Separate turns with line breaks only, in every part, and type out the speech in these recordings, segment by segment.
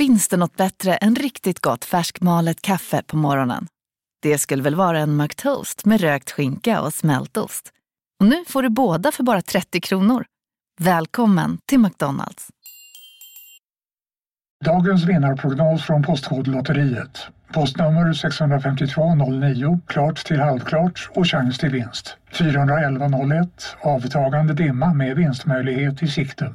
Finns det något bättre än riktigt gott färskmalet kaffe på morgonen? Det skulle väl vara en McToast med rökt skinka och smältost. Och nu får du båda för bara 30 kronor. Välkommen till McDonalds.
Dagens vinnarprognos från Postkodlotteriet. Postnummer 65209, klart till halvklart och chans till vinst. 41101, avtagande dimma med vinstmöjlighet i sikte.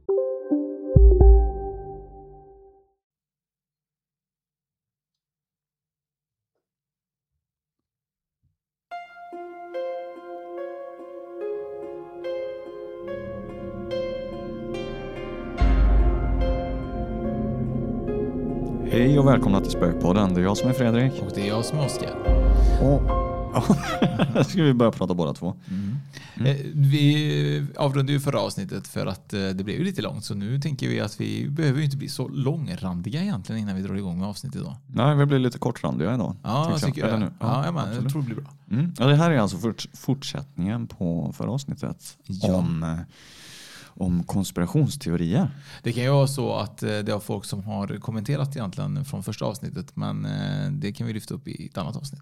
Hej och välkomna till Spökpodden. Det är jag som är Fredrik.
Och det är jag som är Oskar.
Ja, ska vi börja prata båda två.
Mm. Eh, Vi avrundade ju förra avsnittet för att eh, det blev ju lite långt så nu tänker vi att vi behöver inte bli så långrandiga egentligen innan vi drar igång med avsnittet idag.
Nej, vi blir lite kortrandiga idag.
Ja, jag tycker jag.
nu.
Ja, ja, jag tror det blir bra.
Mm. Ja, det här är alltså fort, fortsättningen på förra avsnittet om, eh, om konspirationsteorier.
Det kan ju vara så att eh, det är folk som har kommenterat egentligen från första avsnittet men eh, det kan vi lyfta upp i ett annat avsnitt.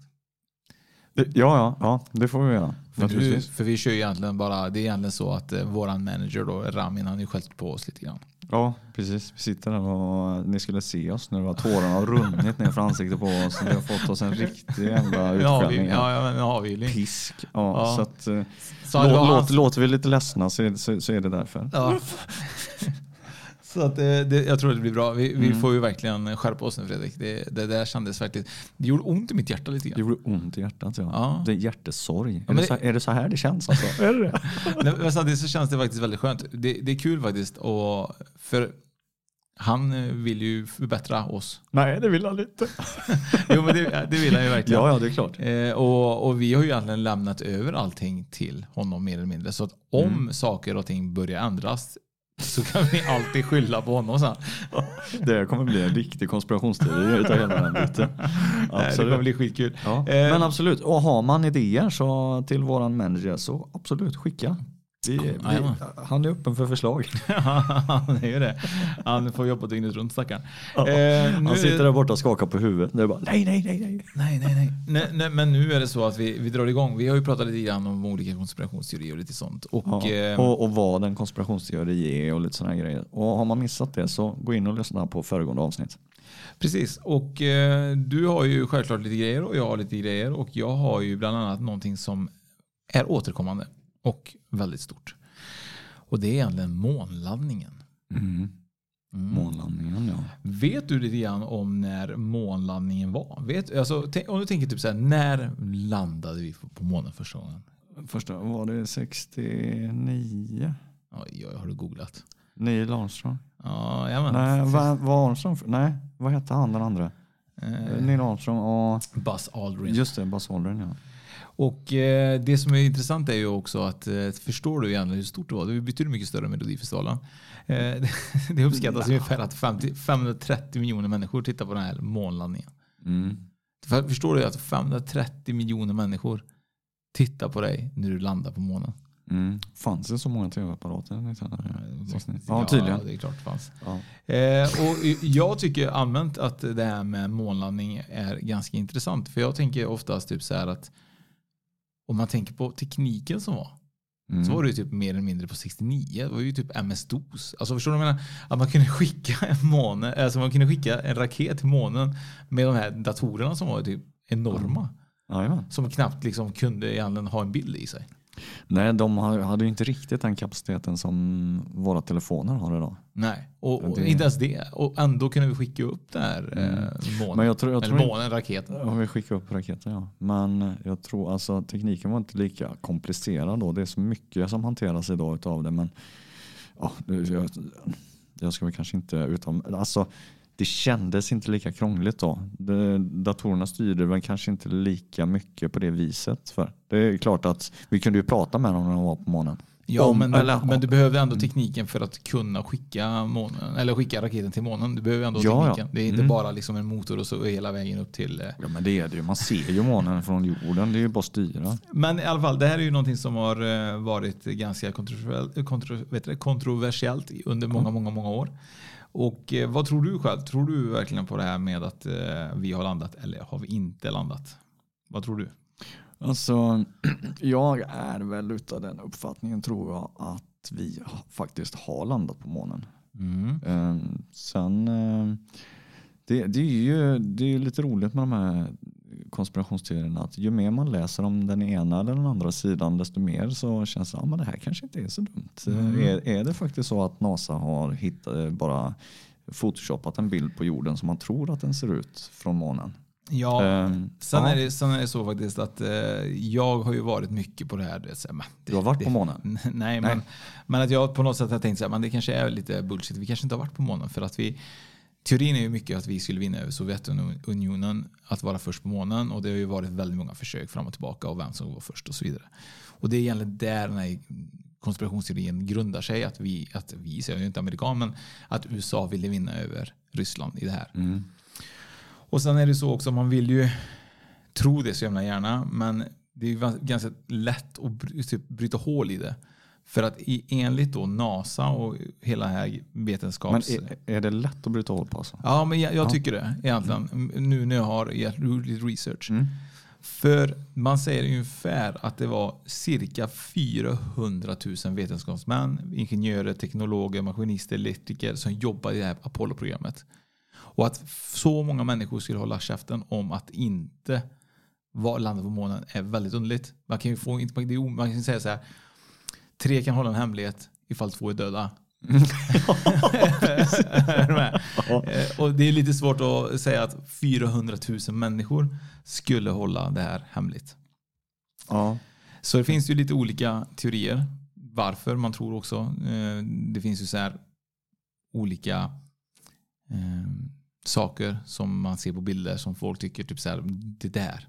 Ja, ja, ja, det får vi göra.
För,
Naturligtvis.
för vi kör ju egentligen bara, det är egentligen så att eh, våran manager då, Ramin, han har ju skällt på oss lite grann.
Ja, precis. Vi sitter där och ni skulle se oss nu. Tårarna har runnit ner för ansiktet på oss. Vi har fått oss en riktig jävla utskällning.
ja, ja, nu har vi ju.
Pisk. Ja,
Ja.
Så att, eh,
Så det var
lå,
hans-
låt, låter vi lite ledsna så är, så, så är det därför.
Ja. Så att det, det, jag tror att det blir bra. Vi, vi
Mm.
får ju verkligen skärpa oss nu Fredrik. Det, det där kändes verkligen... Det gjorde ont i mitt hjärta lite
Det
grann.
gjorde ont i hjärtat. Ja.
Ja.
Det är hjärtesorg.
men
är, det
det-
så, är det så här det känns? Alltså? är det det?
Nej, Men samtidigt så känns det faktiskt väldigt skönt. Det, det är kul faktiskt. Och för han eh, vill ju förbättra oss.
Nej, det vill han inte.
Jo men det, det vill han ju verkligen.
Ja, ja, det är klart.
Eh, och, och vi har ju egentligen lämnat över allting till honom mer eller mindre. Så att om
Mm.
saker och ting börjar ändras så kan vi alltid skylla på honom sen.
Det kommer bli en riktig konspirationsteori utav hela den biten.
Nej, Det kommer
Absolut.
bli skitkul.
Ja.
Eh,
Men absolut, och har man idéer så till våran manager så absolut skicka. Vi, vi, han är öppen för förslag.
han är ju det. Han får jobba dygnet runt stackaren. Eh, nu
Han sitter där borta och skakar på huvudet. Det är bara nej, nej, nej, nej.
Nej, nej, nej. nej, nej. Men nu är det så att vi, vi drar igång. Vi har ju pratat lite grann om olika konspirationsteorier och lite sånt. Och,
Ja,
eh,
och, och vad en konspirationsteori är och lite sådana grejer. Och har man missat det så gå in och lyssna på föregående avsnitt.
Precis. Och eh, du har ju självklart lite grejer och jag har lite grejer. Och jag har ju bland annat någonting som är återkommande och väldigt stort. Och det är egentligen månlandningen. Mm.
Månlandningen ja.
Vet du lite grann om när månlandningen var? Vet, alltså, om du tänker typ så här, när landade vi på månen första gången?
Första, var det 69?
Oj, oj, har du googlat?
Neil Armstrong?
Ja.
Nej, vad var Armstrong? Nej, vad hette han den andra?
Eh,
Neil Armstrong och...
Buzz Aldrin.
Just det, Buzz Aldrin ja.
Och eh, det som är intressant är ju också att eh, förstår du egentligen hur stort det var? Det är betydligt mycket större än Melodifestivalen. Eh, det, det uppskattas ungefär att 50, 530 miljoner människor tittar på den här månlandningen.
Mm.
För, förstår du att 530 miljoner människor tittar på dig när du landar på månen?
Mm. Fanns det så många tv-apparater? i 1969?
Ja,
Ja, tydligen.
det är klart det fanns.
Ja.
Eh, och jag tycker allmänt att det här med månlandning är ganska intressant. För jag tänker oftast typ så här att om man tänker på tekniken som var.
Mm.
Så var det ju typ mer eller mindre på 69. Det var ju typ MS-DOS. Alltså förstår du vad jag menar? Att man kunde skicka en måne, alltså man kunde skicka en raket till månen med de här datorerna som var typ enorma.
Jajamän.
Som knappt liksom kunde egentligen ha en bild i sig.
Nej, de hade ju inte riktigt den kapaciteten som våra telefoner har idag.
Nej, och, och
Det-
inte ens det. Och ändå kunde vi skicka upp där
Mm.
eh, månen.
Men jag tror, jag
Eller
tror
månen, raketen.
Ja, vi skickar upp raketer ja. Men jag tror alltså tekniken var inte lika komplicerad då. Det är så mycket som hanteras idag utav det. Men ja, jag, jag ska väl kanske inte utan alltså det kändes inte lika krångligt då. Det, datorerna styrde väl kanske inte lika mycket på det viset. För det är klart att vi kunde ju prata med dem när de var på månen.
Ja,
Om-
men,
eller-
men du behövde ändå tekniken för att kunna skicka, månen, eller skicka raketen till månen. Du behöver ändå
Ja, ja.
tekniken. Det är inte
Mm.
bara liksom en motor och så hela vägen upp till... eh.
Ja men det är det ju. Man ser ju månen från jorden. Det är ju bara att styra.
Men i alla fall, det här är ju någonting som har eh, varit ganska kontroversiellt, kontro, vet du, det, kontroversiellt under många, många, många år. Och eh, vad tror du själv? Tror du verkligen på det här med att eh, vi har landat eller har vi inte landat? Vad tror du?
Alltså, jag är väl utav den uppfattningen tror jag att vi faktiskt har landat på månen.
Mm.
Eh, sen, eh, det, det är ju det är lite roligt med de här konspirationsteorierna att ju mer man läser om den ena eller den andra sidan desto mer så känns det att ah, men det här kanske inte är så dumt.
Mm.
Är, är det faktiskt så att NASA har hittat, eh, bara photoshopat en bild på jorden som man tror att den ser ut från månen?
Ja,
Ehm,
sen,
ja.
är det, sen är det så faktiskt att eh, jag har ju varit mycket på det här. Det, men det,
Du har varit
det,
på månen?
Nej, men, men att jag på något sätt har tänkt så här, men det kanske är lite bullshit. Vi kanske inte har varit på månen för att vi Teorin är ju mycket att vi skulle vinna över Sovjetunionen att vara först på månen och det har ju varit väldigt många försök fram och tillbaka och vem som var först och så vidare. Och det är egentligen där den här konspirationsteorin grundar sig att vi, att vi, så jag är ju inte amerikan, men att USA ville vinna över Ryssland i det här.
Mm.
Och sen är det så också, man vill ju tro det så jävla gärna, men det är ju ganska lätt att typ, bryta hål i det. För att i, enligt då NASA och hela här
Men
vetenskaps...
är, är det lätt att bryta hål på? Alltså?
Ja, men jag, jag
Ja.
tycker det egentligen. Nu när jag har gjort lite research.
Mm.
För man säger ungefär att det var cirka 400 000 vetenskapsmän, ingenjörer, teknologer, maskinister, elektriker som jobbade i det här Apollo-programmet. Och att så många människor skulle hålla käften om att inte landa på månen är väldigt underligt. Man kan ju få, man kan säga så här, tre kan hålla en hemlighet ifall två är döda. Är? Eh, Och det är lite svårt att säga att 400 000 människor skulle hålla det här hemligt.
Ja.
Så det finns ju lite olika teorier varför man tror också. Eh, Det finns ju så här olika eh, saker som man ser på bilder som folk tycker typ så här, det där,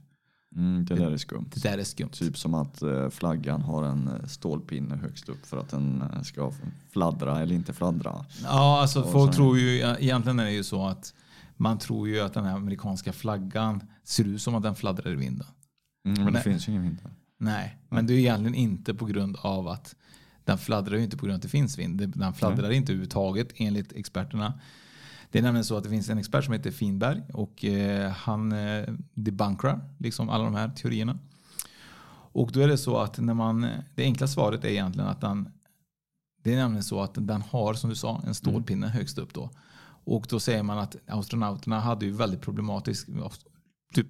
Mm, det där är skumt.
det där är skumt.
Typ som att eh, flaggan har en eh, stålpinne högst upp för att den eh, ska fladdra eller inte fladdra.
Ja, alltså
Och
folk tror ju, egentligen är det ju så att man tror ju att den här amerikanska flaggan ser ut som att den fladdrar i vinden.
Mm, men det
Men-
finns ju ingen vind där.
Nej, men det är egentligen inte på grund av att den fladdrar ju inte på grund av att det finns vind. Det- Den fladdrar inte överhuvudtaget enligt experterna. Det är nämligen så att det finns en expert som heter Finberg och eh, han eh, debunkrar liksom alla de här teorierna. Och då är det så att när man, det enkla svaret är egentligen att den, det är nämligen så att den har som du sa en stålpinne högst upp då. Och då säger man att astronauterna hade ju väldigt problematiskt, typ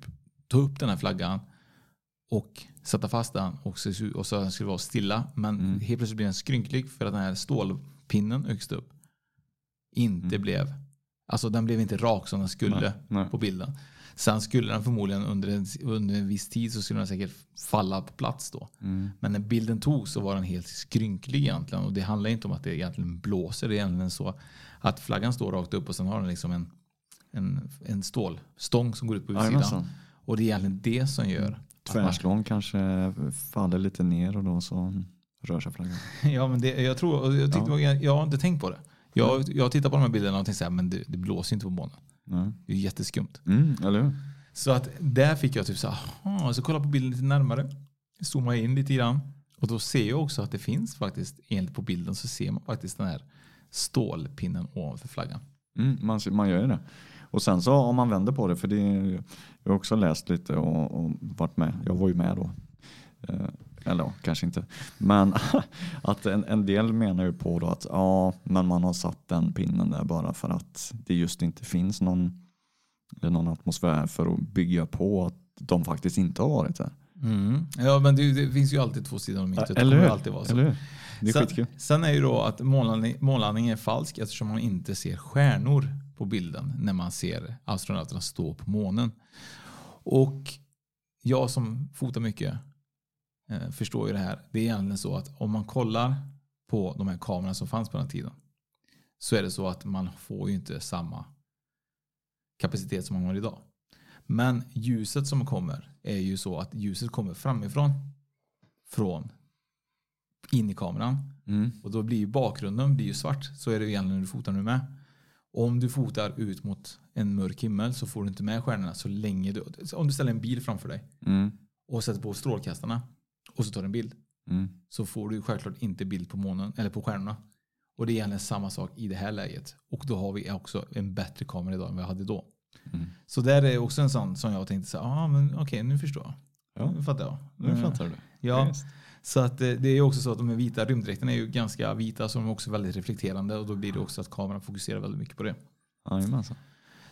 ta upp den här flaggan och sätta fast den och så, och så skulle det vara stilla. Men
Mm.
helt plötsligt blir den skrynklig för att den här stålpinnen högst upp inte
Mm.
blev, alltså den blev inte rak som den skulle
Nej, nej.
på bilden. Sen skulle den förmodligen under en, under en viss tid så skulle den säkert falla på plats då.
Mm.
Men när bilden togs så var den helt skrynklig egentligen. Och det handlar inte om att det egentligen blåser. Det är egentligen så att flaggan står rakt upp och sen har den liksom en, en, en stålstång som går ut på utsidan.
Jajamensan.
Och det är egentligen det som gör att man,
Tvärslån kanske faller lite ner och då så rör sig flaggan.
Ja, men det, jag tror, jag, tyckte, jag, jag har inte tänkt på det. Jag, jag tittar på de här bilderna och tänker så här, men det, det blåser inte på månen.
Nej.
Det är jätteskumt.
Mm, eller hur?
Så att där fick jag typ så här, så kolla på bilden lite närmare. Zooma in lite grann. Och då ser jag också att det finns faktiskt, enligt på bilden så ser man faktiskt den här stålpinnen ovanför flaggan.
Mm, man, man gör ju det. Och sen så om man vänder på det, för det, jag har också läst lite och, och varit med. Jag var ju med då. Eller kanske inte. Men att en, en del menar ju på då att ja, men man har satt den pinnen där bara för att det just inte finns någon, någon atmosfär för att bygga på att de faktiskt inte har varit där.
Mm. Ja, men det, det, finns ju alltid två sidor av myntet. Det
eller
kommer alltid vara så.
Eller hur? Det är
sen,
skitkul.
sen är ju då att månlandning, månlandning är falsk eftersom man inte ser stjärnor på bilden när man ser astronauterna stå på månen. Och jag som fotar mycket förstår ju det här. Det är egentligen så att om man kollar på de här kamerorna som fanns på den tiden så är det så att man får ju inte samma kapacitet som man har idag. Men ljuset som kommer är ju så att ljuset kommer framifrån från in i kameran
Mm.
och då blir ju bakgrunden blir ju svart. Så är det egentligen när du fotar nu med. Om du fotar ut mot en mörk himmel så får du inte med stjärnorna så länge du... Om du ställer en bil framför dig
Mm.
och sätter på strålkastarna och så tar du en bild
Mm.
så får du självklart inte bild på månen eller på stjärnorna. Och det är egentligen samma sak i det här läget. Och då har vi också en bättre kamera idag än vi hade då.
Mm.
Så där är också en sån som jag tänkte så här, ah, men okej nu förstår jag.
Ja.
Nu fattar jag.
Nu
Eh,
fattar du.
Ja, så att eh, det är också så att de här vita rymddräkterna är ju ganska vita så de är också väldigt reflekterande och då blir det också att kameran fokuserar väldigt mycket på det.
Jajamensan.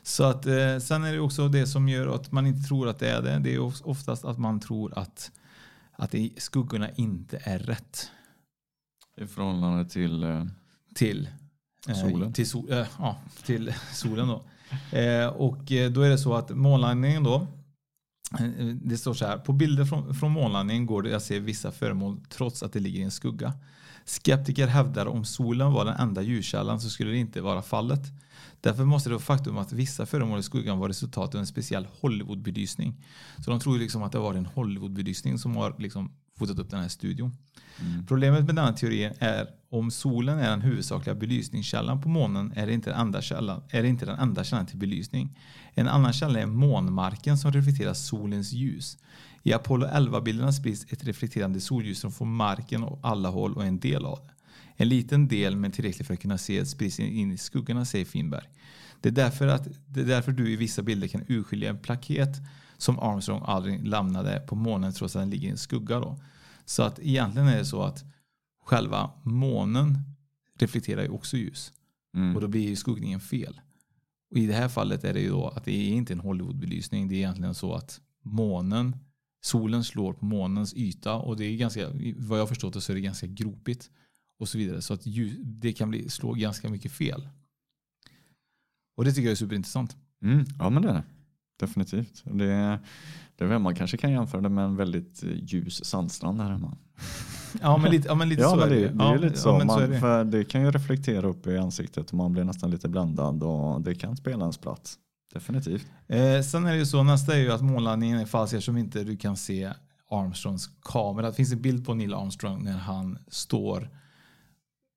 Så att eh, sen är det också det som gör att man inte tror att det är det. Det är of- oftast att man tror att, att skuggorna inte är rätt
I förhållande till... eh,
till eh,
Solen.
Till, sol, eh, ja, till solen då. Och då är det så att månlandningen då. Det står så här. På bilder från, från månlandningen går det att se vissa föremål trots att det ligger i en skugga. Skeptiker hävdar om solen var den enda ljuskällan så skulle det inte vara fallet. Därför måste det vara faktum att vissa föremål i skuggan var resultat av en speciell Hollywoodbelysning. Så de tror ju liksom att det var en Hollywoodbelysning som har liksom fotat upp den här studion. Problemet med denna teori är om solen är den huvudsakliga belysningskällan på månen är det inte den enda källan, är det inte den enda källan till belysning. En annan källa är månmarken som reflekterar solens ljus. I Apollo 11-bilderna sprids ett reflekterande solljus som får marken åt alla håll och en del av det. En liten del men tillräckligt för att kunna se sprids in i skuggorna, säger Finberg. Det är, därför att, det är därför du i vissa bilder kan urskilja en plaket som Armstrong aldrig lämnade på månen trots att den ligger i en skugga. Då. Så att egentligen är det så att själva månen reflekterar ju också ljus.
Mm.
Och då blir ju skuggningen fel. Och i det här fallet är det ju då att det är inte en Hollywoodbelysning. Det är egentligen så att månen, solen slår på månens yta och det är ganska, vad jag har förstått det så är det ganska gropigt. Och så vidare. Så att ljus, det kan bli, slå ganska mycket fel. Och det tycker jag är superintressant.
Mm. Ja men det är det. Definitivt. Det är, det är väl, man kanske kan jämföra det med en väldigt eh, ljus sandstrand här hemma.
Ja men lite, ja, men lite
ja,
så
men
är
det,
det.
är
ja,
ju lite så.
Ja, så det.
För det kan ju reflektera upp i ansiktet och man blir nästan lite bländad och det kan spela ens plats. Definitivt.
Eh, sen är det ju så, nästa är ju att månlandningen är falsk eftersom inte du kan se Armstrongs kamera. Det finns en bild på Neil Armstrong när han står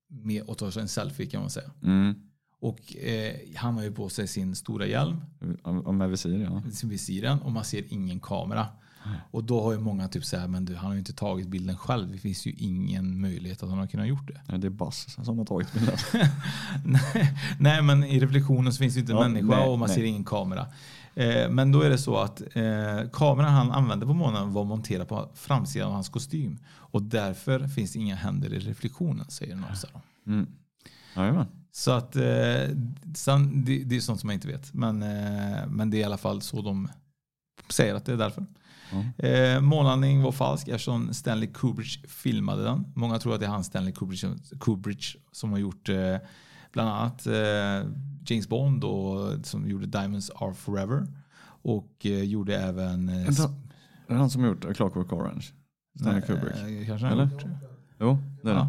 med och tar sig en selfie kan man säga.
Mm.
Och eh, han har ju på sig sin stora hjälm,
Och med visir ja.
sin visiren och man ser ingen kamera. Och då har ju många typ så här, men du, han har ju inte tagit bilden själv. Det finns ju ingen möjlighet att han har kunnat gjort det.
Nej, Det är Bass som har tagit bilden.
Nej, Nej, men i reflektionen så finns det inte en
Ja,
människa
nej,
och man
nej.
ser ingen kamera. Eh, men då är det så att eh, kameran han använde på månen var monterad på framsidan av hans kostym. Och därför finns det inga händer i reflektionen, säger NASA.
Mm. Jajamän.
Så att eh, sen, det, det är sånt som jag inte vet. Men, eh, men det är i alla fall så de säger att det är därför.
Ja.
Eh, månlandning var falsk eftersom Stanley Kubrick filmade den. Många tror att det är han Stanley Kubrick, Kubrick som har gjort eh, bland annat James Bond och som gjorde Diamonds Are Forever. Och gjorde även... Eh,
Är det han som har gjort A Clockwork Orange? Stanley Kubrick?
kanske
Eller? Jo, det är det.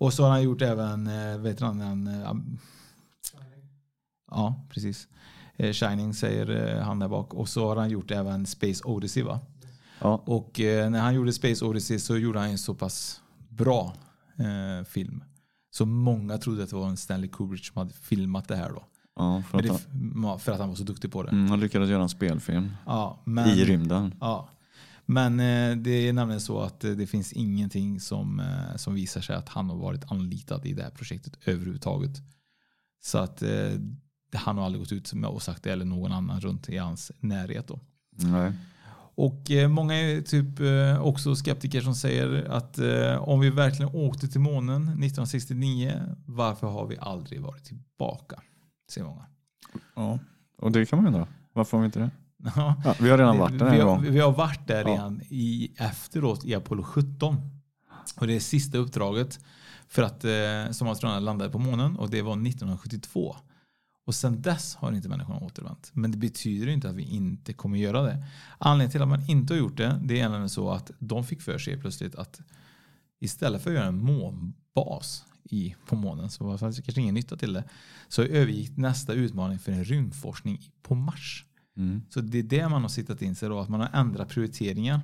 Och så har han gjort även, eh, vet han, en, eh, ja precis. Eh, Shining säger han där bak. Och så har han gjort även Space Odyssey va?
Ja.
Och när han gjorde Space Odyssey så gjorde han en så pass bra eh, film. Så många trodde att det var en Stanley Kubrick som hade filmat det här då.
Ja, för, att
det,
han,
för att han var så duktig på det.
mm, han lyckades göra en spelfilm
Ja, men,
i rymden.
Ja. Men eh, det är nämligen så att eh, det finns ingenting som, eh, som visar sig att han har varit anlitad i det här projektet överhuvudtaget. Så att han har aldrig gått ut med och sagt det eller någon annan runt i hans närhet. Då.
Nej.
Och många är typ också skeptiker som säger att om vi verkligen åkte till månen 1969, varför har vi aldrig varit tillbaka? Säger många.
Ja. Och det kan man undra. Varför har vi inte det?
Ja.
Ja, vi har redan varit där
vi,
en gång.
vi har varit där
Ja.
redan i, efteråt i Apollo 17. Och det är sista uppdraget för att, eh, som astronauterna landade på månen och det var 1972. Och sen dess har inte människan återvänt. Men det betyder inte att vi inte kommer göra det. Anledningen till att man inte har gjort det, det är egentligen så att de fick för sig plötsligt att istället för att göra en månbas i, på månen, så var det kanske ingen nytta till det, så övergick nästa utmaning för en rymdforskning på Mars.
Mm.
Så det är det man har sittat in sig då, att man har ändrat prioriteringar.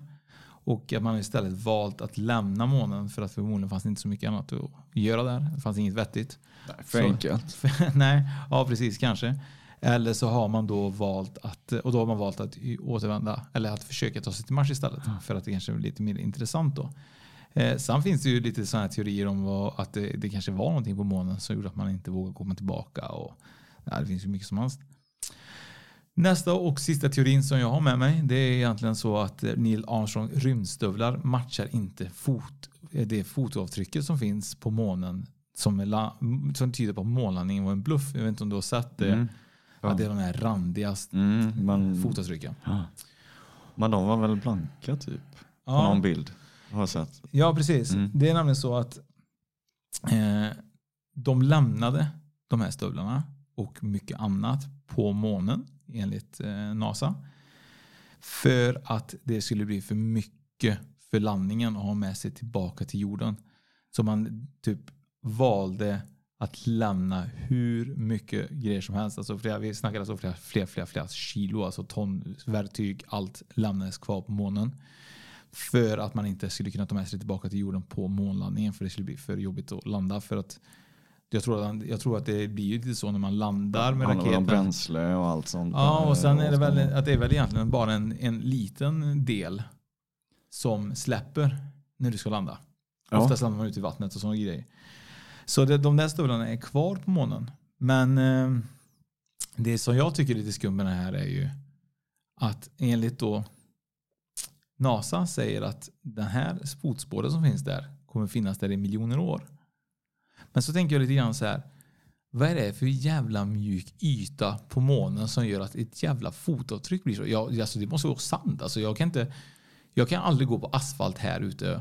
Och att man har istället valt att lämna månen för att förmodligen fanns det inte så mycket annat att göra där. Det fanns inget vettigt.
För
Så-
enkelt.
Nej, ja precis kanske. Eller så har man då valt att, och då har man valt att återvända, eller att försöka ta sig till Mars istället. För att det kanske är lite mer intressant då. Eh, sen finns det ju lite sådana teorier om vad, att det, det kanske var någonting på månen som gjorde att man inte vågar komma tillbaka. Och, ja, det finns ju mycket som helst. Nästa och sista teorin som jag har med mig det är egentligen så att eh, Neil Armstrong rymdstövlar matchar inte fot, eh, det fotavtrycket som finns på månen som, la, som tyder på att månlandningen var en bluff. Jag vet inte om du har sett det.
Mm.
Ja. Att det är de här randiga
Mm, men,
fotavtrycken.
ja. men de var väl blanka typ? På någon bild. Har jag sett.
Ja, precis.
Mm.
Det är nämligen så att eh, de lämnade de här stövlarna och mycket annat på månen enligt eh, NASA. För att det skulle bli för mycket för landningen att ha med sig tillbaka till jorden. Så man typ valde att lämna hur mycket grejer som helst. Alltså flera, vi snackar alltså flera, flera, flera, flera kilo, alltså ton verktyg, allt lämnades kvar på månen. För att man inte skulle kunna ta med sig tillbaka till jorden på månlandningen för det skulle bli för jobbigt att landa. För att jag tror att, jag tror att det blir ju lite så när man landar med
väl om
raketen.
bränsle och allt sånt.
Ja, och sen är det väl att det är väl egentligen bara en, en liten del som släpper när du ska landa.
Ja.
Oftast landar man ute i vattnet och sådana grejer. Så det, de där stövlarna är kvar på månen. Men eh, det som jag tycker är lite skumt med det här är ju att enligt då NASA säger att den här fotspåret som finns där kommer finnas där i miljoner år. Men så tänker jag lite grann så här. Vad är det för jävla mjuk yta på månen som gör att ett jävla fotavtryck blir så? Jag, alltså det måste vara sand. Alltså jag, kan inte, jag kan aldrig gå på asfalt här ute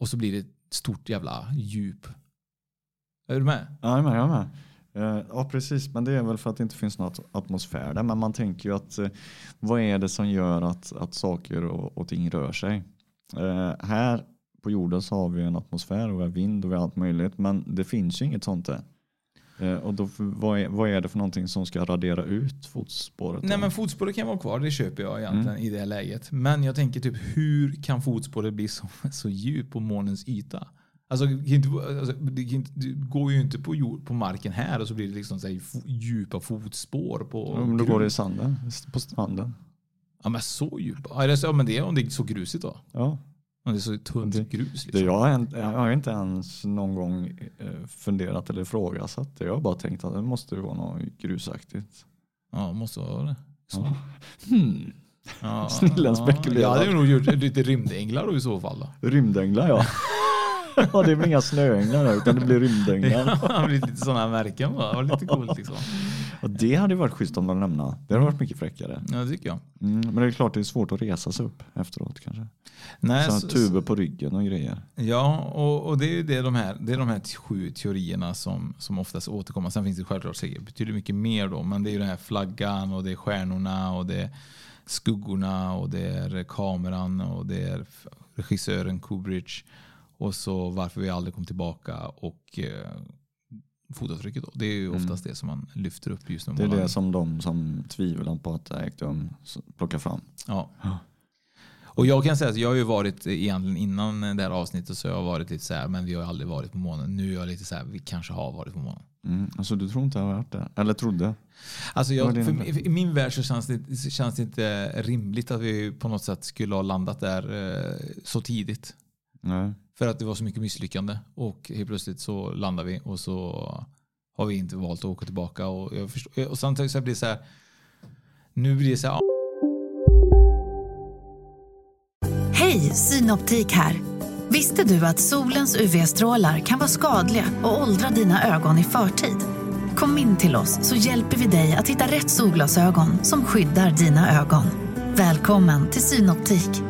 och så blir det ett stort jävla djup. Är du med?
Ja, jag är med. Jag är med. Eh, ja, precis. Men det är väl för att det inte finns något atmosfär där. Men man tänker ju att eh, vad är det som gör att, att saker och, och ting rör sig? Eh, här på jorden så har vi en atmosfär och vi har vind och vi har allt möjligt. Men det finns ju inget sånt där. Eh, och då, vad, är, vad är det för någonting som ska radera ut fotspåret?
Nej men fotspåret kan vara kvar, det köper jag egentligen i det läget. Men jag tänker typ hur kan fotspåret bli så, så djup på månens yta? Alltså, det, alltså, det, går ju inte på, jord, på marken här och så blir det liksom så här, djupa fotspår på
Ja, men då går det i sanden, på stranden.
Ja men så djupa? Ja, men det är om det är så grusigt då.
Ja.
Det är så tunt
Det-
grus liksom.
Det jag, har en- jag har inte ens någon gång eh, funderat eller ifrågasatt det. Jag har bara tänkt att det måste vara något grusaktigt.
Ja, måste vara det.
Ja. Hmm.
Ja,
Snillen
ja.
spekulerar.
Jag hade nog gjort lite rymdänglar då i så fall. Då.
Rymdänglar ja. ja. Det blir inga snöänglar utan det blir rymdänglar.
Ja, det blir lite sådana märken. Va? Det var lite coolt liksom.
Och det hade varit schysst om de lämnade. Det hade varit mycket fräckare.
Ja, det tycker jag.
Mm, men det är klart det är svårt att resa sig upp efteråt kanske.
Nej, så-
tuber på ryggen och grejer.
Ja, och, och det är ju det de här, det är de här sju teorierna som, som oftast återkommer. Sen finns det självklart säkert betydligt mycket mer då, men det är ju den här flaggan och det är stjärnorna och det är skuggorna och det är kameran och det är regissören Kubrick och så varför vi aldrig kom tillbaka och eh, fotavtrycket då. Det är ju oftast det som man lyfter upp just nu.
Det är det som de som tvivlar på att det ägt rum plockar fram.
Ja. Och jag kan säga att jag har ju varit egentligen innan det här avsnittet så jag har varit lite så här, men vi har aldrig varit på månen. Nu är jag lite så här, vi kanske har varit på månen.
Mm. Alltså du tror inte jag har varit där? Eller trodde?
Alltså jag, för? I min värld så känns det, känns det inte rimligt att vi på något sätt skulle ha landat där eh, så tidigt.
Nej.
För att det var så mycket misslyckande. Och helt plötsligt så landar vi och så har vi inte valt att åka tillbaka. Och, jag förstår, och samtidigt så blir det så här. Nu blir det så här.
Hej, Synoptik här. Visste du att solens UV-strålar kan vara skadliga och åldra dina ögon i förtid? Kom in till oss så hjälper vi dig att hitta rätt solglasögon som skyddar dina ögon. Välkommen till Synoptik.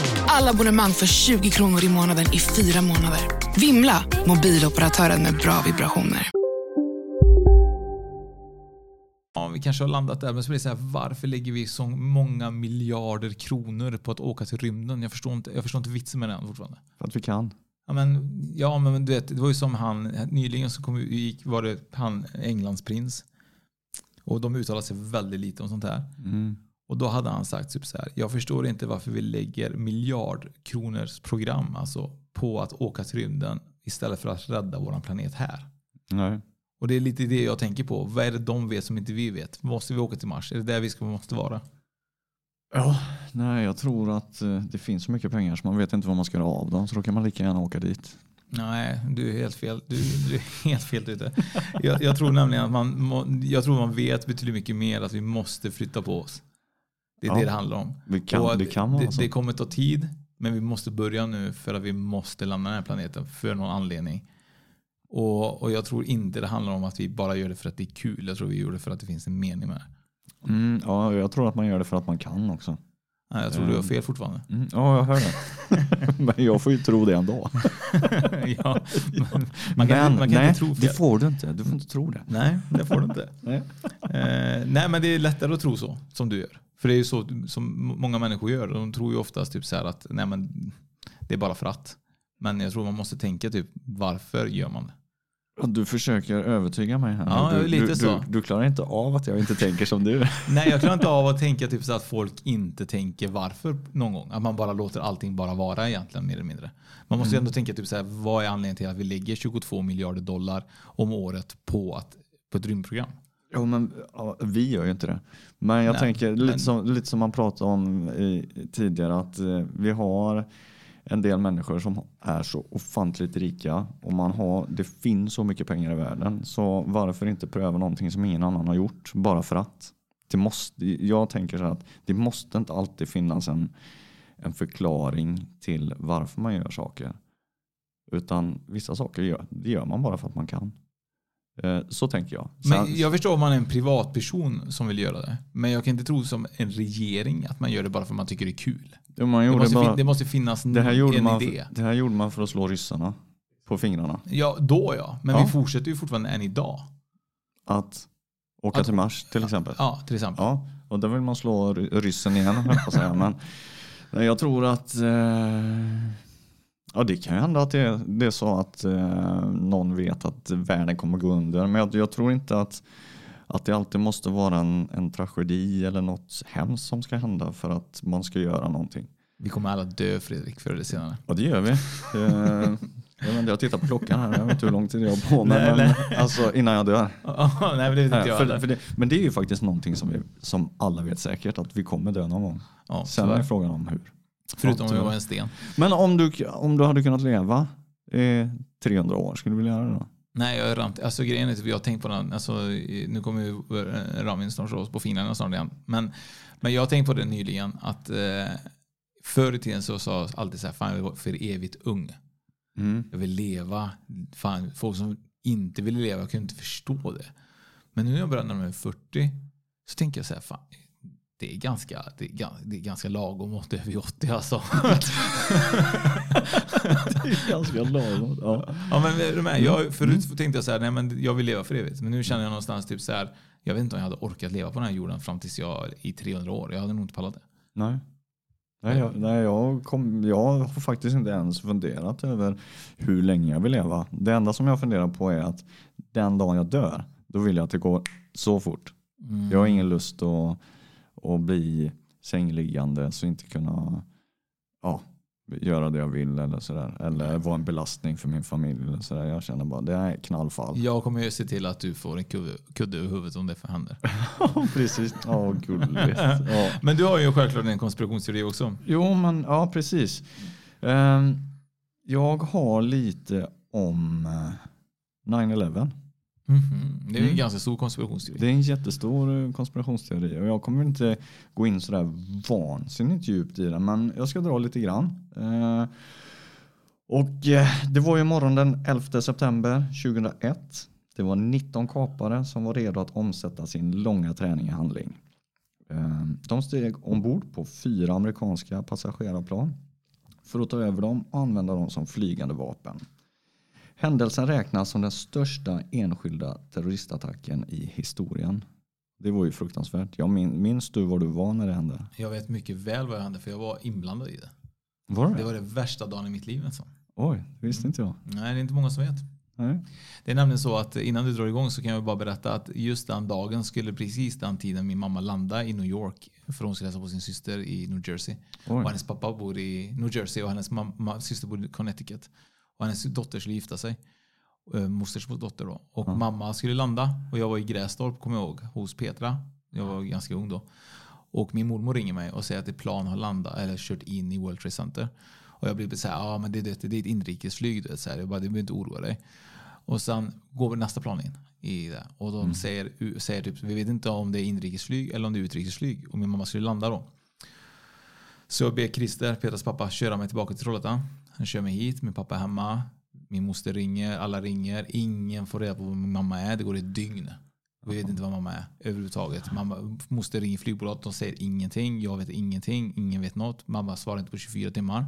Alla abonnemang för 20 kronor i månaden i fyra månader. Vimla! Mobiloperatören med bra vibrationer.
Ja, vi kanske har landat där, men så blir det så här, varför lägger vi så många miljarder kronor på att åka till rymden? Jag förstår inte, jag förstår inte vitsen med den fortfarande.
För att vi kan.
Ja men, ja, men du vet, det var ju som han, nyligen så kom, gick, var det han, Englands prins. Och de uttalade sig väldigt lite om sånt här.
Mm.
Och då hade han sagt typ så här, jag förstår inte varför vi lägger miljardkronors program alltså, på att åka till rymden istället för att rädda vår planet här.
Nej.
Och det är lite det jag tänker på. Vad är det de vet som inte vi vet? Måste vi åka till Mars? Är det där vi ska, måste vara?
Ja, nej jag tror att eh, det finns så mycket pengar så man vet inte vad man ska göra av dem. Så då kan man lika gärna åka dit.
Nej, du är helt fel. Du, du är helt fel ute. Jag, jag, tror nämligen att man, jag tror man vet betydligt mycket mer att vi måste flytta på oss. Det är
Ja,
det det handlar om.
vi kan- det kan
det, det kommer ta tid, men vi måste börja nu för att vi måste lämna den här planeten för någon anledning. Och, och jag tror inte det handlar om att vi bara gör det för att det är kul. Jag tror vi gör det för att det finns en mening med det.
Mm, ja, jag tror att man gör det för att man kan också.
Nej, jag tror du har fel fortfarande.
Mm, ja, jag hör det. Men jag får ju tro det ändå.
ja, man kan,
Men
man kan
nej,
inte tro
det
fel.
får du inte. Du får inte tro det.
Nej, det får du inte.
Nej.
Eh, nej, men det är lättare att tro så som du gör. För det är ju så som många människor gör. De tror ju oftast typ så här att nej, men det är bara för att. Men jag tror man måste tänka typ varför gör man det?
Du försöker övertyga mig här.
Ja,
du,
lite
du,
så.
Du, du klarar inte av att jag inte tänker som du.
Nej, jag klarar inte av att tänka typ så att folk inte tänker varför någon gång. Att man bara låter allting bara vara egentligen mer eller mindre. Man måste ju
Mm.
ändå tänka typ så här, vad är anledningen till att vi lägger 22 miljarder dollar om året på, att, på ett rymdprogram?
Ja, men ja, vi gör ju inte det. Men jag
Nej,
tänker lite,
men-
som, lite som man pratade om i, tidigare att eh, vi har en del människor som är så ofantligt rika och man har, det finns så mycket pengar i världen. Så varför inte pröva någonting som ingen annan har gjort bara för att? Det måste, jag tänker så här att det måste inte alltid finnas en, en förklaring till varför man gör saker. Utan vissa saker gör, det gör man bara för att man kan. Eh, Så tänker jag. Sen-
Men jag förstår om man är en privatperson som vill göra det. Men jag kan inte tro som en regering att man gör det bara för att man tycker det är kul.
Ja, man
Det måste,
bara-
det måste finnas
Det här,
en
man,
idé.
det här gjorde man för att slå ryssarna på fingrarna.
Ja, då ja. Men
Ja.
vi fortsätter ju fortfarande än idag.
Att åka
Att-
till Mars till exempel.
Ja, till exempel.
Ja, och då vill man slå ry- ryssen igen jag säga. Men jag tror att eh, ja, det kan ju hända att det, det är så att eh, någon vet att världen kommer gå under. Men jag, jag tror inte att, att det alltid måste vara en, en tragedi eller något hemskt som ska hända för att man ska göra någonting.
Vi kommer alla dö Fredrik förr eller senare.
Och det gör vi. Eh, jag, vet jag tittar på klockan här, jag vet inte hur lång tid jag har på mig.
Nej,
men,
nej.
Alltså innan jag dör.
Nej, men det inte jag
för, det, men det är ju faktiskt någonting som, vi, som alla vet säkert, att vi kommer dö någon gång.
Ja,
Sen är frågan om hur.
Förutom om
Ja,
jag var en sten.
Men om du, om du hade kunnat leva i 300 år, skulle du vilja göra det då?
Nej, jag är rant. Alltså grejen är att jag har tänkt på den. Alltså, nu kommer ju eh, Ramin snart slå oss på fingrarna snart igen. Men, men jag har tänkt på det nyligen att eh, förr i tiden så sa alltid så här, fan jag vill vara för evigt ung.
Mm.
Jag vill leva. Fan, folk som inte ville leva kunde inte förstå det. Men nu när jag börjar närma mig 40 så tänker jag så här, fan, det är ganska, det är, det är ganska lagom åt över 80 alltså.
Det är ganska lagom. Ja.
Ja, men är du med? Jag, förut tänkte jag så här, nej men jag vill leva för evigt. Men nu känner jag någonstans typ så här, jag vet inte om jag hade orkat leva på den här jorden fram tills jag i 300 år. Jag hade nog inte pallat det.
Nej. Nej, jag, nej jag, kom, jag har faktiskt inte ens funderat över hur länge jag vill leva. Det enda som jag funderar på är att den dagen jag dör, då vill jag att det går så fort.
Mm.
Jag har ingen lust att, och bli sängliggande så inte kunna ja, göra det jag vill eller sådär. Eller vara en belastning för min familj. Eller sådär. Jag känner bara det är knallfall.
Jag kommer ju se till att du får en kudde över huvudet om det händer.
precis, ja oh, gulligt. Ja.
Men du har ju självklart en konspirationsteori också.
Jo, men ja precis. Ehm, jag har lite om eh, 9-11.
Mm. Det är en
mm.
ganska stor konspirationsteori.
Det är en jättestor eh, konspirationsteori och jag kommer inte gå in sådär vansinnigt djupt i den men jag ska dra lite grann. Eh, och eh, det var ju morgon den 11 september 2001. Det var 19 kapare som var redo att omsätta sin långa träning i handling. De steg ombord på fyra amerikanska passagerarplan för att ta över dem och använda dem som flygande vapen. Händelsen räknas som den största enskilda terroristattacken i historien. Det var ju fruktansvärt. Jag min, minns du var du var när det hände?
Jag vet mycket väl vad jag hände för jag var inblandad i det.
Var det?
Det var det värsta dagen i mitt liv nästan.
Oj, det visste inte jag.
Nej, det är inte många som vet.
Nej.
Det är nämligen så att innan du drar igång så kan jag bara berätta att just den dagen skulle precis den tiden min mamma landa i New York för hon skulle hälsa på sin syster i New Jersey.
Oj.
Och hennes pappa bor i New Jersey och hennes mamma, syster bor i Connecticut. Och hennes dotter skulle gifta sig. Eh, Mosters dotter då. Och
Ja.
mamma skulle landa och jag var i Grästorp kommer jag ihåg hos Petra. Jag var ganska ung då. Och min mormor ringer mig och säger att ett plan har landat eller kört in i World Trade Center. Och jag blir så här, ja men det, det, det är ett inrikesflyg. Du vet, så här. Jag bara, du behöver inte oroa dig. Och sen går nästa plan in i det. Och de säger, säger typ, vi vet inte om det är inrikesflyg eller om det är utrikesflyg. Och min mamma skulle landa då. Så jag ber Christer, Petras pappa, köra mig tillbaka till Trollhättan. Han kör mig hit, min pappa är hemma. Min moster ringer, alla ringer. Ingen får reda på vad min mamma är. Det går ett dygn. Vi vet inte vad mamma är överhuvudtaget. Mamma, moster ringer flygbolaget, de säger ingenting. Jag vet ingenting, ingen vet något. Mamma svarar inte på 24 timmar.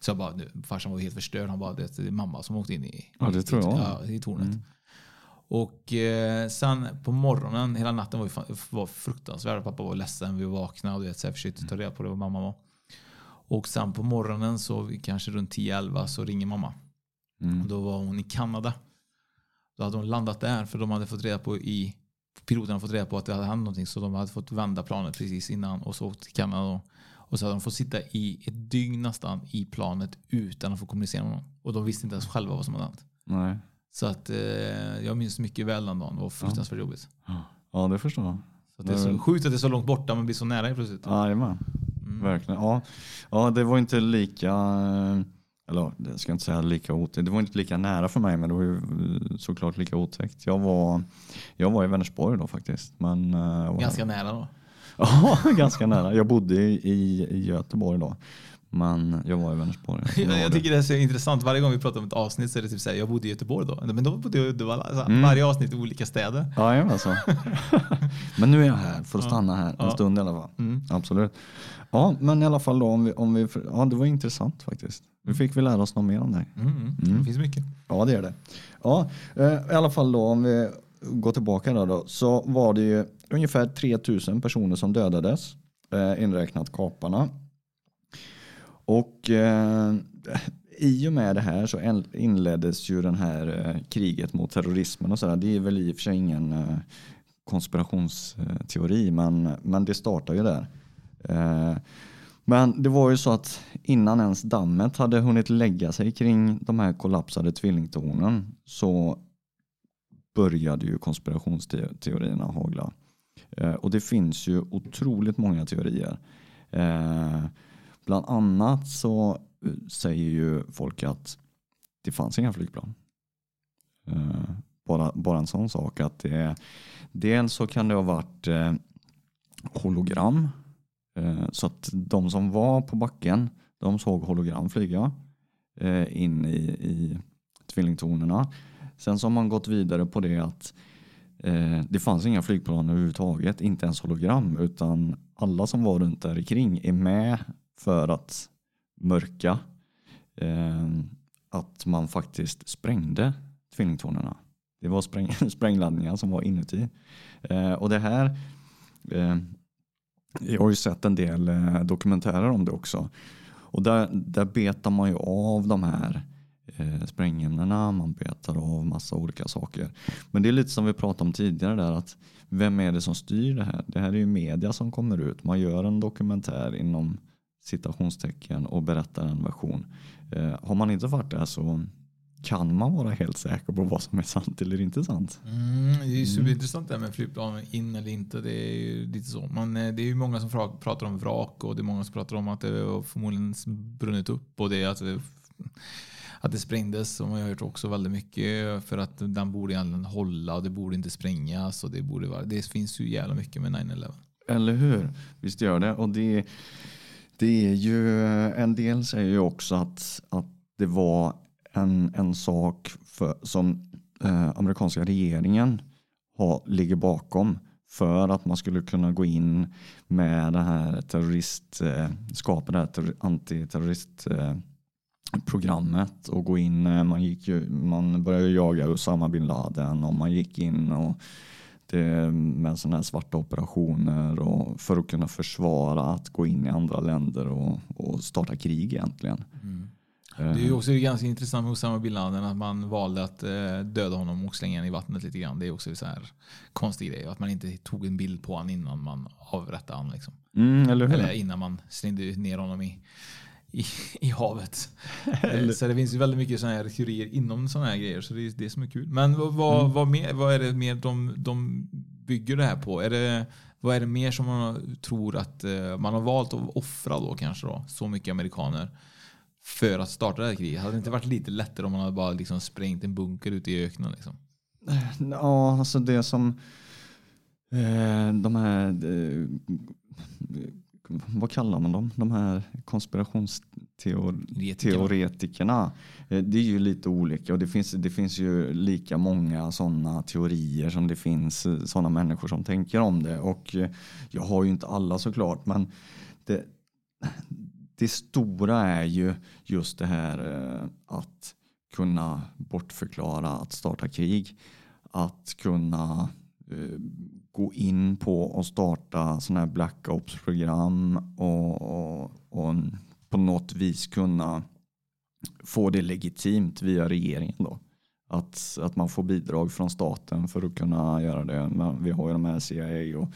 Så jag bara, nu, farsan var helt förstörd. Han bara, det är mamma som åkte in i,
Ja, det tror jag.
ja, i tornet.
Mm.
Och eh, sen på morgonen, hela natten var, ju var fruktansvärd. Pappa var ledsen, vi vaknade och du vet, så jag försökte ta reda på det vad mamma var. Och sen på morgonen, så kanske runt 10-11, så ringer mamma.
Mm.
Och då var hon i Kanada. Då hade hon landat där för de hade fått reda på i piloterna fått reda på att det hade hänt någonting så de hade fått vända planet precis innan och så åkt till Kanada. Och så hade de fått sitta i ett dygn nästan i planet utan att få kommunicera med någon. Och de visste inte ens själva vad som hade hänt.
Nej.
Så att eh, jag minns mycket väl den dagen. Det var fruktansvärt jobbigt.
Ja, det förstår jag.
Så det är så sjukt att det är så långt borta men blir så nära helt plötsligt.
Jajamän. Verkligen. Ja. ja, det var inte lika, eh, eller det ska jag inte säga lika otäckt. Det var inte lika nära för mig men det var ju eh, såklart lika otäckt. Jag var, jag var i Vänersborg då faktiskt. Men, eh,
Ganska nära då.
Ja, ganska nära. Jag bodde i, i Göteborg då. Men jag var i Vänersborg. Jag
Jag, jag tycker det är så intressant. Varje gång vi pratar om ett avsnitt så är det typ såhär, jag bodde i Göteborg då. Men då bodde jag i Uddevalla. Så
Mm.
Varje avsnitt i olika städer.
Jajamensan. Men nu är jag här för att
Ja.
stanna här en
Ja.
stund i alla fall.
Mm.
Absolut. Ja, men i alla fall då om vi, om vi, ja det var intressant faktiskt. Nu fick vi lära oss något mer om dig.
Mm. Mm.
Mm.
Det finns mycket.
Ja, det är det. Ja, eh, i alla fall då om vi går tillbaka där då så var det ju ungefär 3000 personer som dödades eh, inräknat kaparna. Och eh, i och med det här så inleddes ju den här eh, kriget mot terrorismen och sådär. Det är väl i och för sig ingen eh, konspirationsteori men, men det startar ju där. Eh, men det var ju så att innan ens dammet hade hunnit lägga sig kring de här kollapsade tvillingtornen så började ju konspirationsteorierna hagla. Eh, och det finns ju otroligt många teorier. Eh, Bland annat så eh, säger ju folk att det fanns inga flygplan. Eh, bara, bara en sån sak att det dels så kan det ha varit eh, hologram Så att de som var på backen, de såg hologram flyga in i, i tvillingtornerna. Sen så har man gått vidare på det att det fanns inga flygplan överhuvudtaget, inte ens hologram, utan alla som var runt där kring är med för att mörka eh, att man faktiskt sprängde tvillingtornerna. Det var spräng, sprängladdningar som var inuti. Eh, och det här eh, jag har ju sett en del eh, dokumentärer om det också. Och där, där betar man ju av de här eh, sprängämnena, man betar av massa olika saker. Men det är lite som vi pratade om tidigare där att vem är det som styr det här? Det här är ju media som kommer ut. Man gör en dokumentär inom citationstecken och berättar en version. Eh, har man inte varit där så kan man vara helt säker på vad som är sant eller inte sant.
Mm, det är ju superintressant det här med flygplan in eller inte. Det är ju lite så. Men eh, det är ju många som pratar om vrak och det är många som pratar om att det förmodligen brunnit upp och det att det, att det sprängdes. Och man har hört också väldigt mycket för att den borde egentligen hålla och det borde inte sprängas. Och det, borde vara, det finns ju jävla mycket med 9-11.
Eller hur? Visst gör det. Och det, det är ju, en del säger ju också att, att det var en, en sak för, som eh, amerikanska regeringen har, ligger bakom för att man skulle kunna gå in med det här terrorist, eh, skapa det här antiterroristprogrammet och gå in, eh, man, gick ju, man började jaga Usama bin Laden och man gick in och det, med sådana här svarta operationer och för att kunna försvara att gå in i andra länder och, och starta krig egentligen.
Mm. Det är också ganska intressant med Osama bin Laden att man valde att eh, döda honom och slänga honom i vattnet lite grann. Det är också så här konstig grej. Att man inte tog en bild på honom innan man avrättade honom. Liksom.
Mm, eller,
eller, innan man slängde ner honom i, i, i havet. så det finns ju väldigt mycket sådana här teorier inom sådana här grejer. Så det är det som är kul. Men vad, vad, mm. vad, mer, vad är det mer de, de bygger det här på? Är det, vad är det mer som man tror att uh, man har valt att offra då kanske då? Så mycket amerikaner för att starta det här kriget? Hade det inte varit lite lättare om man hade bara liksom sprängt en bunker ute i öknen? Liksom?
Ja, alltså det som eh, de här eh, vad kallar man dem? De här konspirationsteoretikerna. Eh, det är ju lite olika och det finns, det finns ju lika många sådana teorier som det finns eh, sådana människor som tänker om det. Och eh, jag har ju inte alla såklart men det, det stora är ju just det här att kunna bortförklara att starta krig. Att kunna gå in på och starta sådana här Black Ops-program och, och, och, på något vis kunna få det legitimt via regeringen. Då. Att, att man får bidrag från staten för att kunna göra det. Men vi har ju de här CIA och,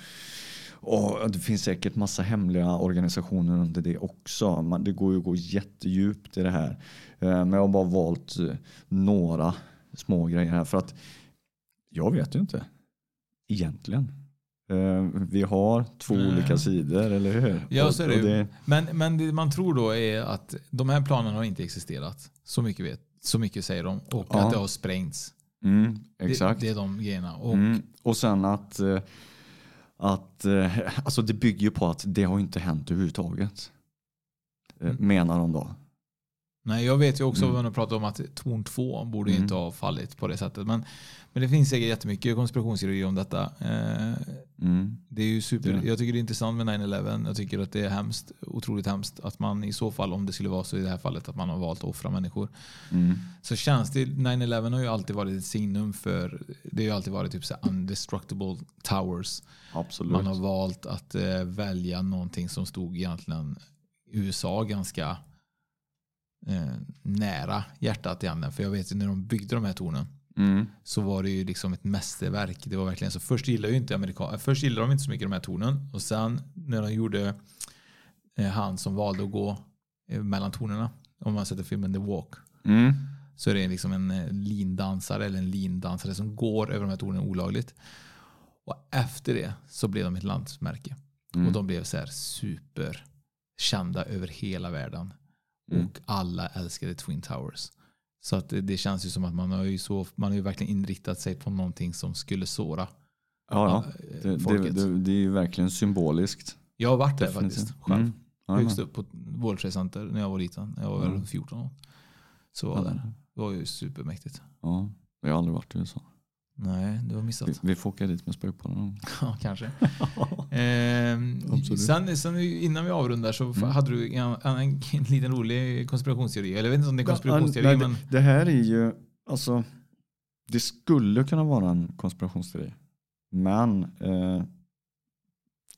och det finns säkert massa hemliga organisationer under det också. Man, det går ju att gå jättedjupt i det här. Eh, men jag har bara valt eh, några små grejer här. För att jag vet ju inte egentligen. Eh, vi har två mm. olika sidor, eller hur?
Ja, så är det. det... Men, men det man tror då är att de här planen har inte existerat. Så mycket, vet, så mycket säger de. Och ja. att det har sprängts.
Mm, exakt.
Det, det, är de grejerna.
Och, mm. och sen att, eh, att eh, alltså det bygger på att det har inte hänt överhuvudtaget. Mm. Menar de då.
Nej, jag vet ju också mm. vad de pratar om att torn 2 borde mm. inte ha fallit på det sättet. Men, men det finns säkert jättemycket konspirationsteorier om detta. Eh, mm. Det är ju super, ja. Jag tycker det är intressant med 9-11. Jag tycker att det är hemskt, otroligt hemskt att man i så fall, om det skulle vara så i det här fallet, att man har valt att offra människor.
Mm.
Så känns det, 9-11 har ju alltid varit ett signum för, det har ju alltid varit typ så undestructible towers.
Absolut.
Man har valt att eh, välja någonting som stod egentligen USA ganska eh, nära hjärtat egentligen. För jag vet ju när de byggde de här tornen
mm.
så var det ju liksom ett mästerverk. Det var verkligen så. Först gillade ju inte amerikaner, först gillade de inte så mycket de här tornen och sen när de gjorde eh, han som valde att gå eh, mellan tornen om man sätter filmen The Walk
mm.
så är det liksom en eh, lindansare eller en lindansare som går över de här tornen olagligt. Och efter det så blev de ett landsmärke. Mm. Och de blev så här superkända över hela världen. Mm. Och alla älskade Twin Towers. Så att det, det, känns ju som att man har ju, så, man har ju verkligen inriktat sig på någonting som skulle såra
ja, ja. Det, folket. Det, det, är ju verkligen symboliskt.
Jag har varit där faktiskt själv. Mm. Högst upp på World Trade Center när jag var liten. Jag var mm. 14 år. Så var jag där. Det var ju supermäktigt.
Ja, jag har aldrig varit i USA.
Nej, du har missat.
Vi, vi får åka dit med spökbollen.
ja, kanske. eh, sen, sen, innan vi avrundar så mm. hade du en, en, en, liten rolig konspirationsteori. Eller jag vet inte om det är konspirationsteori. Ja, nej, men...
det, det, här är ju, alltså, det skulle kunna vara en konspirationsteori. Men eh,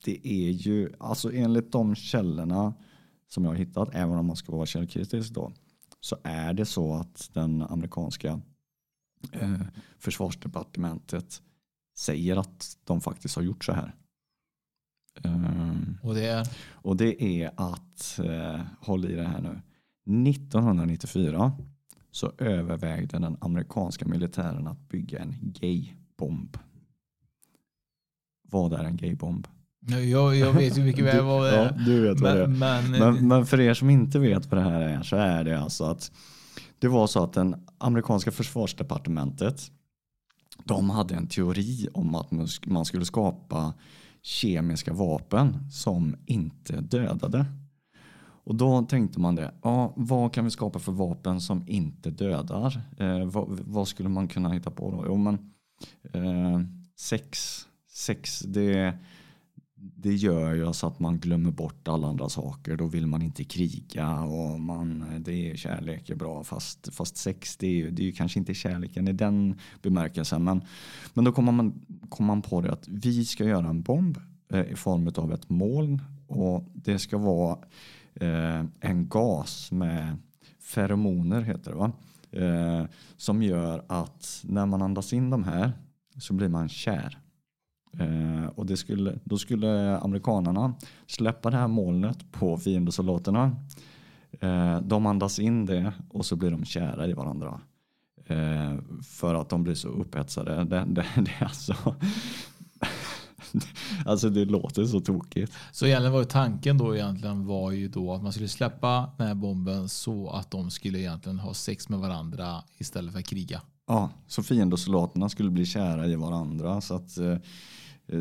det är ju, alltså enligt de källorna som jag har hittat, även om man ska vara källkritisk då, så är det så att den amerikanska eh, försvarsdepartementet säger att de faktiskt har gjort så här. Ehm,
Och det är?
och det är att, eh, håll i det här nu, 1994 så övervägde den amerikanska militären att bygga en gaybomb. Vad är en gaybomb?
Jag, jag vet ju mycket väl vad det är.
Ja, du vet vad det är.
Men, men,
Men, men för er som inte vet vad det här är så är det alltså att det var så att den amerikanska försvarsdepartementet de hade en teori om att man skulle skapa kemiska vapen som inte dödade. Och då tänkte man det, ja, vad kan vi skapa för vapen som inte dödar? Eh, vad, vad skulle man kunna hitta på då? Jo, men eh, sex, sex det, det gör ju så att man glömmer bort alla andra saker. Då vill man inte kriga och man, det är kärlek är bra. Fast, fast sex det är, ju, det är ju kanske inte kärleken i den bemärkelsen. Men, men då kommer man, kom man på det att vi ska göra en bomb eh, i form av ett moln. Och det ska vara eh, en gas med feromoner heter det va? Eh, som gör att när man andas in de här så blir man kär. Eh, och det skulle, då skulle amerikanerna släppa det här molnet på fiendesoldaterna. Eh, de andas in det och så blir de kära i varandra. Eh, för att de blir så upphetsade. Det, det, det är alltså, alltså det låter så tokigt.
Så egentligen var ju tanken då egentligen var ju då att man skulle släppa den här bomben så att de skulle egentligen ha sex med varandra istället för att kriga.
Ja, så fiendesoldaterna skulle bli kära i varandra så att eh,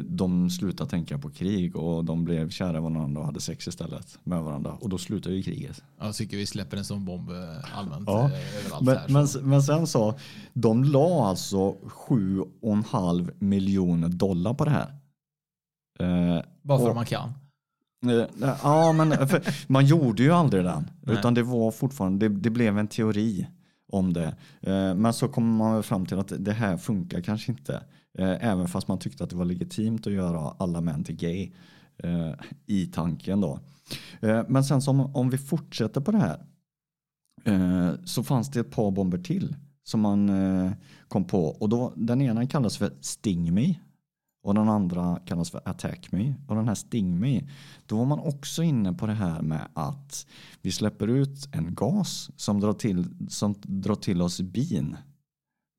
de slutade tänka på krig och de blev kära i varandra och hade sex istället med varandra. Och då slutade ju kriget.
Jag tycker vi släpper en sån bomb eh, allmänt
Ja,
eh, överallt
Men,
här.
men, men sen så, de la alltså 7,5 miljoner dollar på det här. Eh,
Bara för
och-
att man kan.
Eh, Ja, men man gjorde ju aldrig den.
Nej.
Utan det var fortfarande, det, det blev en teori om det. Eh, men så kommer man väl fram till att det här funkar kanske inte. Eh, även fast man tyckte att det var legitimt att göra alla män till gay. Eh, I tanken då. Men sen som om vi fortsätter på det här. Så fanns det ett par bomber till. Som man kom på. Och då, den ena kallas för Sting Me. Och den andra kallas för Attack Me. Och den här Sting Me, då var man också inne på det här med att vi släpper ut en gas som drar till, som drar till oss bin.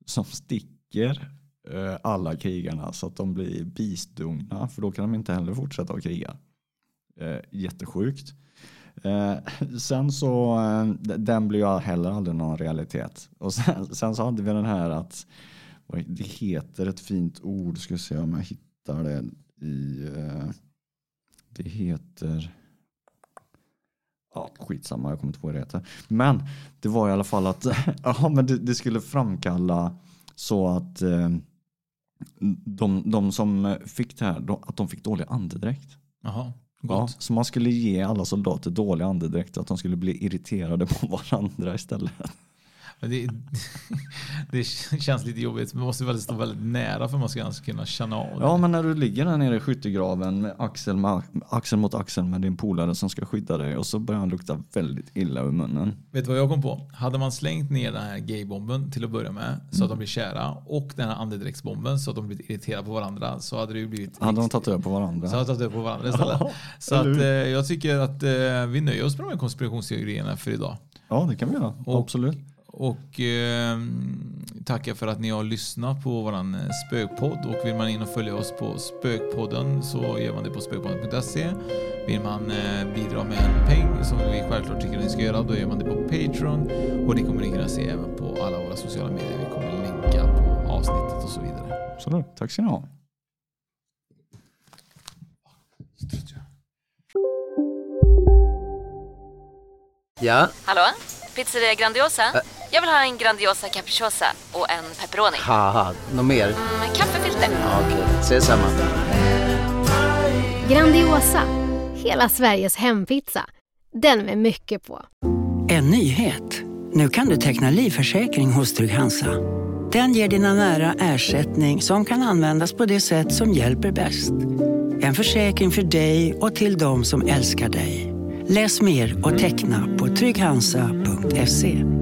Som sticker eh, alla krigarna så att de blir bistungna. För då kan de inte heller fortsätta att kriga. Eh, jättesjukt. Eh, sen så, den blir ju heller aldrig någon realitet. Och sen, sen så hade vi den här att det heter ett fint ord, ska se om jag hittar det i, eh, det heter, ja skitsamma jag kommer inte på vad det heter. Men det var i alla fall att ja, men det, det skulle framkalla så att eh, de, de som fick det här, de, att de fick dålig andedräkt.
Jaha,
Ja, så man skulle ge alla soldater dålig andedräkt, att de skulle bli irriterade på varandra istället.
Det, det känns lite jobbigt. Man måste väl stå väldigt nära för att man ska kunna känna av det.
Ja, men när du ligger där nere i skyttegraven med axel, med axel mot axel med din polare som ska skydda dig och så börjar han lukta väldigt illa ur munnen.
Vet du vad jag kom på? Hade man slängt ner den här gaybomben till att börja med så att de blir kära och den här andedräktsbomben så att de blir irriterade på varandra så hade det ju blivit
Hade de tagit över på varandra?
Så hade de tagit över på varandra istället.
Ja,
så att, eh, jag tycker att eh, vi nöjer oss med de här konspirationsteorierna för idag.
Ja, det kan vi göra.
Och-
Absolut.
Och eh, tackar för att ni har lyssnat på våran eh, spökpodd. Och vill man in och följa oss på Spökpodden så gör man det på spökpodden.se. Vill man eh, bidra med en peng som vi självklart tycker att ni ska göra då gör man det på Patreon. Och det kommer ni kunna se även på alla våra sociala medier. Vi kommer länka på avsnittet och så vidare.
Absolut. Tack ska ni ha.
Ja,
Hallå? Pizzeria Grandiosa? Jag vill ha en Grandiosa capriciosa och en pepperoni.
haha, något mer?
Med kaffefilter.
Ja, Okej, ses samma.
Grandiosa, hela Sveriges hempizza. Den med mycket på.
En nyhet. Nu kan du teckna livförsäkring hos Trygg-Hansa. Den ger dina nära ersättning som kan användas på det sätt som hjälper bäst. En försäkring för dig och till de som älskar dig. Läs mer och teckna på trygghansa.se.